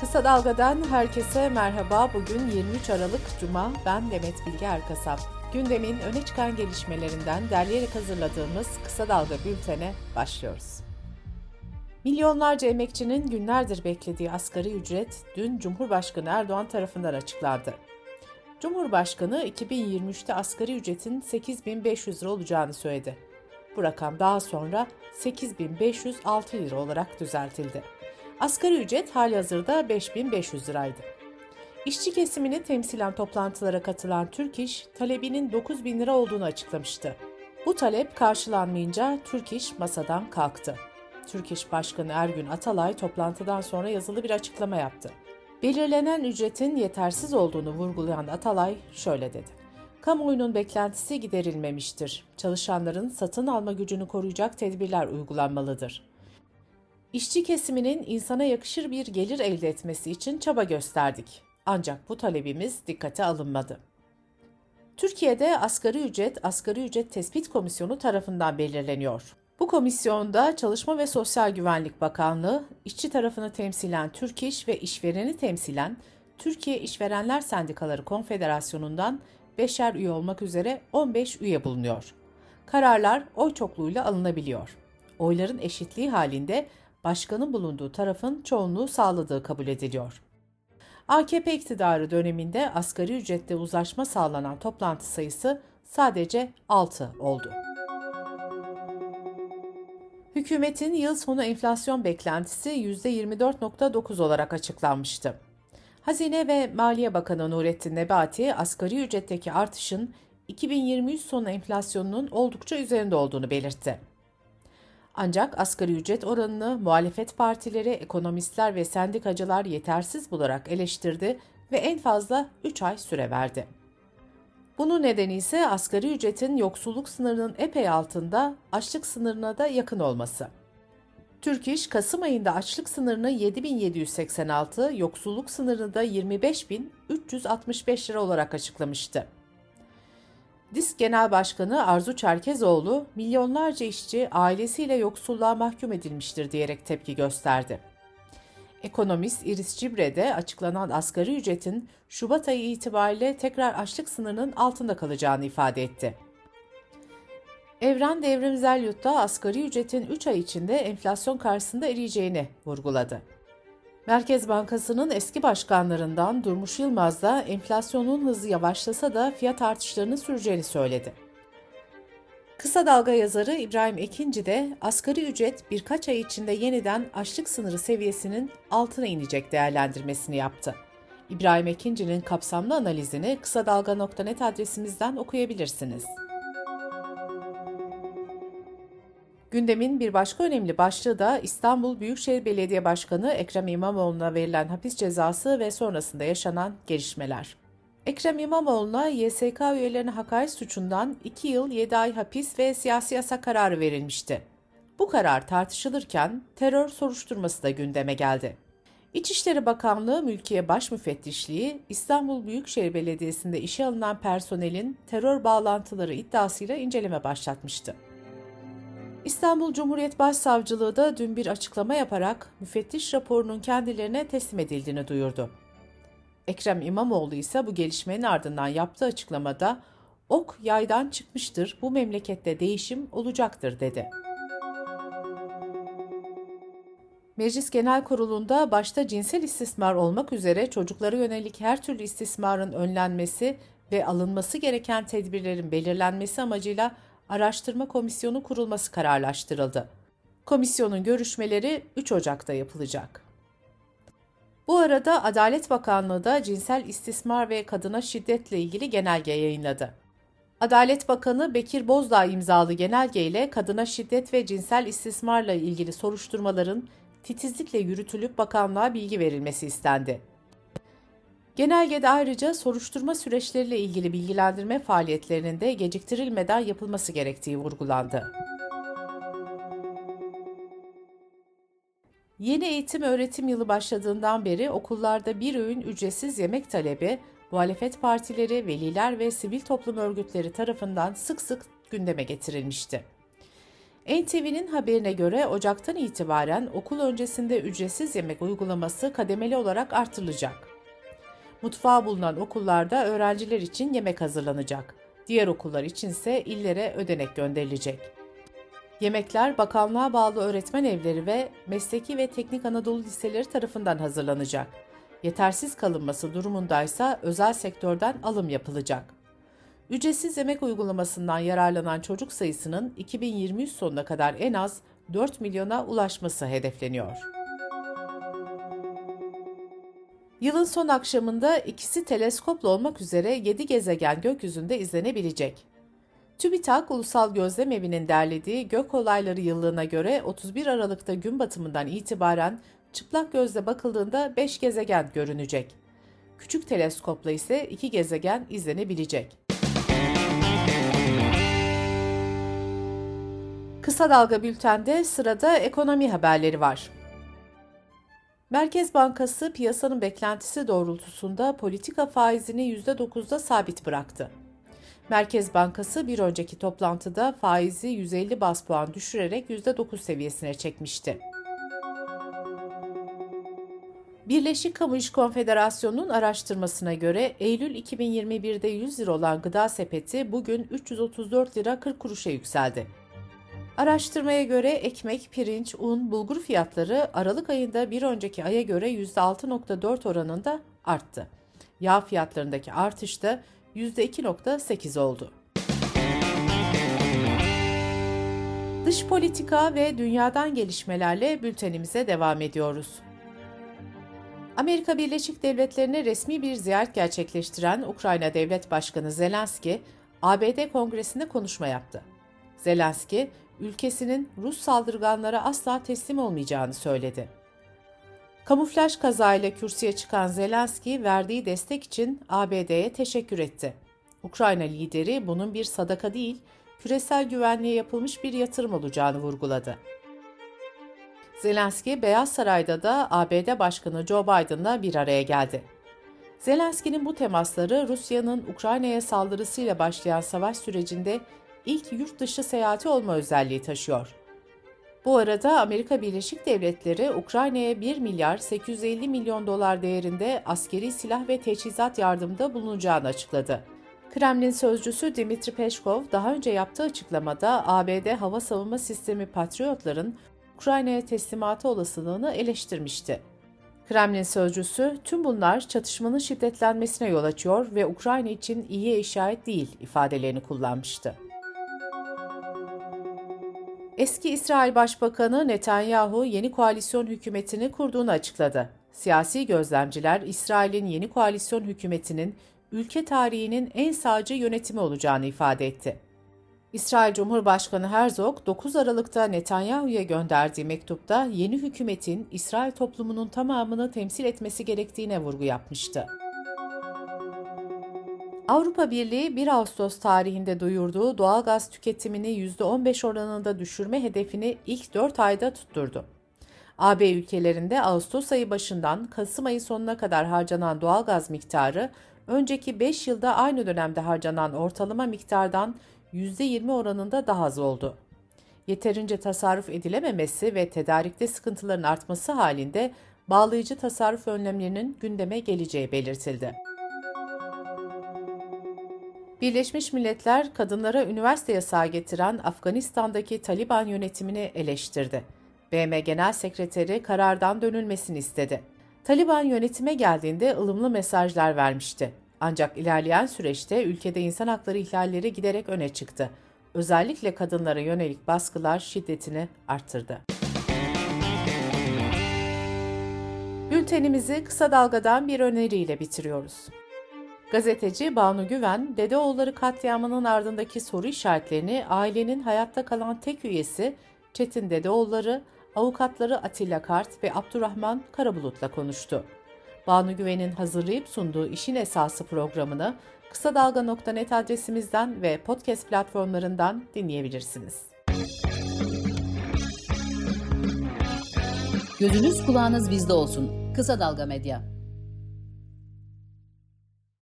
Kısa Dalga'dan herkese merhaba. Bugün 23 Aralık Cuma. Ben Demet Bilge Erkasap. Gündemin öne çıkan gelişmelerinden derleyerek hazırladığımız Kısa Dalga bültene başlıyoruz. Milyonlarca emekçinin günlerdir beklediği asgari ücret dün Cumhurbaşkanı Erdoğan tarafından açıklandı. Cumhurbaşkanı 2023'te asgari ücretin 8500 lira olacağını söyledi. Bu rakam daha sonra 8506 lira olarak düzeltildi. Asgari ücret hali hazırda 5500 liraydı. İşçi kesimini temsilen toplantılara katılan Türk İş, talebinin 9000 lira olduğunu açıklamıştı. Bu talep karşılanmayınca Türk İş masadan kalktı. Türk İş Başkanı Ergün Atalay toplantıdan sonra yazılı bir açıklama yaptı. Belirlenen ücretin yetersiz olduğunu vurgulayan Atalay şöyle dedi. Kamuoyunun beklentisi giderilmemiştir. Çalışanların satın alma gücünü koruyacak tedbirler uygulanmalıdır. İşçi kesiminin insana yakışır bir gelir elde etmesi için çaba gösterdik. Ancak bu talebimiz dikkate alınmadı. Türkiye'de asgari ücret Asgari Ücret Tespit Komisyonu tarafından belirleniyor. Bu komisyonda Çalışma ve Sosyal Güvenlik Bakanlığı, işçi tarafını temsilen Türk İş ve işvereni temsilen Türkiye İşverenler Sendikaları Konfederasyonu'ndan 5'er üye olmak üzere 15 üye bulunuyor. Kararlar oy çokluğuyla alınabiliyor. Oyların eşitliği halinde başkanın bulunduğu tarafın çoğunluğu sağladığı kabul ediliyor. AKP iktidarı döneminde asgari ücrette uzlaşma sağlanan toplantı sayısı sadece 6 oldu. Hükümetin yıl sonu enflasyon beklentisi %24.9 olarak açıklanmıştı. Hazine ve Maliye Bakanı Nurettin Nebati, asgari ücretteki artışın 2023 sonu enflasyonunun oldukça üzerinde olduğunu belirtti. Ancak asgari ücret oranını muhalefet partileri, ekonomistler ve sendikacılar yetersiz bularak eleştirdi ve en fazla 3 ay süre verdi. Bunun nedeni ise asgari ücretin yoksulluk sınırının epey altında, açlık sınırına da yakın olması. Türk İş, Kasım ayında açlık sınırını 7786, yoksulluk sınırını da 25365 lira olarak açıklamıştı. Disk Genel Başkanı Arzu Çerkezoğlu, milyonlarca işçi ailesiyle yoksulluğa mahkum edilmiştir diyerek tepki gösterdi. Ekonomist Iris Cibre de açıklanan asgari ücretin Şubat ayı itibariyle tekrar açlık sınırının altında kalacağını ifade etti. Evren Devrim Zelyut da asgari ücretin 3 ay içinde enflasyon karşısında eriyeceğini vurguladı. Merkez Bankası'nın eski başkanlarından Durmuş Yılmaz da enflasyonun hızı yavaşlasa da fiyat artışlarının süreceğini söyledi. Kısa Dalga yazarı İbrahim Ekinci de asgari ücret birkaç ay içinde yeniden açlık sınırı seviyesinin altına inecek değerlendirmesini yaptı. İbrahim Ekinci'nin kapsamlı analizini kısa dalga.net adresimizden okuyabilirsiniz. Gündemin bir başka önemli başlığı da İstanbul Büyükşehir Belediye Başkanı Ekrem İmamoğlu'na verilen hapis cezası ve sonrasında yaşanan gelişmeler. Ekrem İmamoğlu'na YSK üyelerine hakaret suçundan 2 yıl 7 ay hapis ve siyasi yasak kararı verilmişti. Bu karar tartışılırken terör soruşturması da gündeme geldi. İçişleri Bakanlığı Mülkiye Baş Müfettişliği, İstanbul Büyükşehir Belediyesi'nde işe alınan personelin terör bağlantıları iddiasıyla inceleme başlatmıştı. İstanbul Cumhuriyet Başsavcılığı da dün bir açıklama yaparak müfettiş raporunun kendilerine teslim edildiğini duyurdu. Ekrem İmamoğlu ise bu gelişmenin ardından yaptığı açıklamada ok yaydan çıkmıştır, bu memlekette değişim olacaktır dedi. Meclis Genel Kurulu'nda başta cinsel istismar olmak üzere çocuklara yönelik her türlü istismarın önlenmesi ve alınması gereken tedbirlerin belirlenmesi amacıyla araştırma komisyonu kurulması kararlaştırıldı. Komisyonun görüşmeleri 3 Ocak'ta yapılacak. Bu arada Adalet Bakanlığı da cinsel istismar ve kadına şiddetle ilgili genelge yayınladı. Adalet Bakanı Bekir Bozdağ imzalı genelge ile kadına şiddet ve cinsel istismarla ilgili soruşturmaların titizlikle yürütülüp bakanlığa bilgi verilmesi istendi. Genelgede ayrıca soruşturma süreçleriyle ilgili bilgilendirme faaliyetlerinin de geciktirilmeden yapılması gerektiği vurgulandı. Yeni eğitim öğretim yılı başladığından beri okullarda bir öğün ücretsiz yemek talebi muhalefet partileri, veliler ve sivil toplum örgütleri tarafından sık sık gündeme getirilmişti. NTV'nin haberine göre Ocak'tan itibaren okul öncesinde ücretsiz yemek uygulaması kademeli olarak artırılacak. Mutfağı bulunan okullarda öğrenciler için yemek hazırlanacak. Diğer okullar içinse illere ödenek gönderilecek. Yemekler bakanlığa bağlı öğretmen evleri ve mesleki ve teknik Anadolu liseleri tarafından hazırlanacak. Yetersiz kalınması durumundaysa özel sektörden alım yapılacak. Ücretsiz yemek uygulamasından yararlanan çocuk sayısının 2023 sonuna kadar en az 4 milyona ulaşması hedefleniyor. Yılın son akşamında ikisi teleskopla olmak üzere 7 gezegen gökyüzünde izlenebilecek. TÜBİTAK Ulusal Gözlem Evi'nin derlediği gök olayları yıllığına göre 31 Aralık'ta gün batımından itibaren çıplak gözle bakıldığında 5 gezegen görünecek. Küçük teleskopla ise 2 gezegen izlenebilecek. Kısa Dalga Bülten'de sırada ekonomi haberleri var. Merkez Bankası piyasanın beklentisi doğrultusunda politika faizini %9'da sabit bıraktı. Merkez Bankası bir önceki toplantıda faizi 150 bas puan düşürerek %9 seviyesine çekmişti. Birleşik Kamu İş Konfederasyonu'nun araştırmasına göre Eylül 2021'de 100 lira olan gıda sepeti bugün 334 lira 40 kuruşa yükseldi. Araştırmaya göre ekmek, pirinç, un, bulgur fiyatları Aralık ayında bir önceki aya göre %6.4 oranında arttı. Yağ fiyatlarındaki artış da %2.8 oldu. Dış politika ve dünyadan gelişmelerle bültenimize devam ediyoruz. Amerika Birleşik Devletleri'ne resmi bir ziyaret gerçekleştiren Ukrayna Devlet Başkanı Zelenski, ABD Kongresi'nde konuşma yaptı. Zelenski, ülkesinin Rus saldırganlara asla teslim olmayacağını söyledi. Kamuflaj kazayla kürsüye çıkan Zelenski verdiği destek için ABD'ye teşekkür etti. Ukrayna lideri bunun bir sadaka değil, küresel güvenliğe yapılmış bir yatırım olacağını vurguladı. Zelenski, Beyaz Saray'da da ABD Başkanı Joe Biden'la bir araya geldi. Zelenski'nin bu temasları Rusya'nın Ukrayna'ya saldırısıyla başlayan savaş sürecinde ilk yurt dışı seyahati olma özelliği taşıyor. Bu arada Amerika Birleşik Devletleri Ukrayna'ya 1 milyar 850 milyon dolar değerinde askeri silah ve teçhizat yardımında bulunacağını açıkladı. Kremlin sözcüsü Dimitri Peşkov daha önce yaptığı açıklamada ABD hava savunma sistemi Patriotların Ukrayna'ya teslimatı olasılığını eleştirmişti. Kremlin sözcüsü tüm bunlar çatışmanın şiddetlenmesine yol açıyor ve Ukrayna için iyi işaret değil ifadelerini kullanmıştı. Eski İsrail Başbakanı Netanyahu yeni koalisyon hükümetini kurduğunu açıkladı. Siyasi gözlemciler İsrail'in yeni koalisyon hükümetinin ülke tarihinin en sağcı yönetimi olacağını ifade etti. İsrail Cumhurbaşkanı Herzog 9 Aralık'ta Netanyahu'ya gönderdiği mektupta yeni hükümetin İsrail toplumunun tamamını temsil etmesi gerektiğine vurgu yapmıştı. Avrupa Birliği 1 Ağustos tarihinde duyurduğu doğalgaz tüketimini %15 oranında düşürme hedefini ilk 4 ayda tutturdu. AB ülkelerinde Ağustos ayı başından Kasım ayı sonuna kadar harcanan doğalgaz miktarı önceki 5 yılda aynı dönemde harcanan ortalama miktardan %20 oranında daha az oldu. Yeterince tasarruf edilememesi ve tedarikte sıkıntıların artması halinde bağlayıcı tasarruf önlemlerinin gündeme geleceği belirtildi. Birleşmiş Milletler kadınlara üniversite yasağı getiren Afganistan'daki Taliban yönetimini eleştirdi. BM Genel Sekreteri karardan dönülmesini istedi. Taliban yönetime geldiğinde ılımlı mesajlar vermişti. Ancak ilerleyen süreçte ülkede insan hakları ihlalleri giderek öne çıktı. Özellikle kadınlara yönelik baskılar şiddetini arttırdı. Bültenimizi kısa dalgadan bir öneriyle bitiriyoruz. Gazeteci Banu Güven, Dedeoğulları katliamının ardındaki soru işaretlerini ailenin hayatta kalan tek üyesi Çetin Dedeoğulları, avukatları Atilla Kart ve Abdurrahman Karabulut'la konuştu. Banu Güven'in hazırlayıp sunduğu İşin Esası programını kısa dalga.net adresimizden ve podcast platformlarından dinleyebilirsiniz. Gözünüz kulağınız bizde olsun. Kısa Dalga Medya.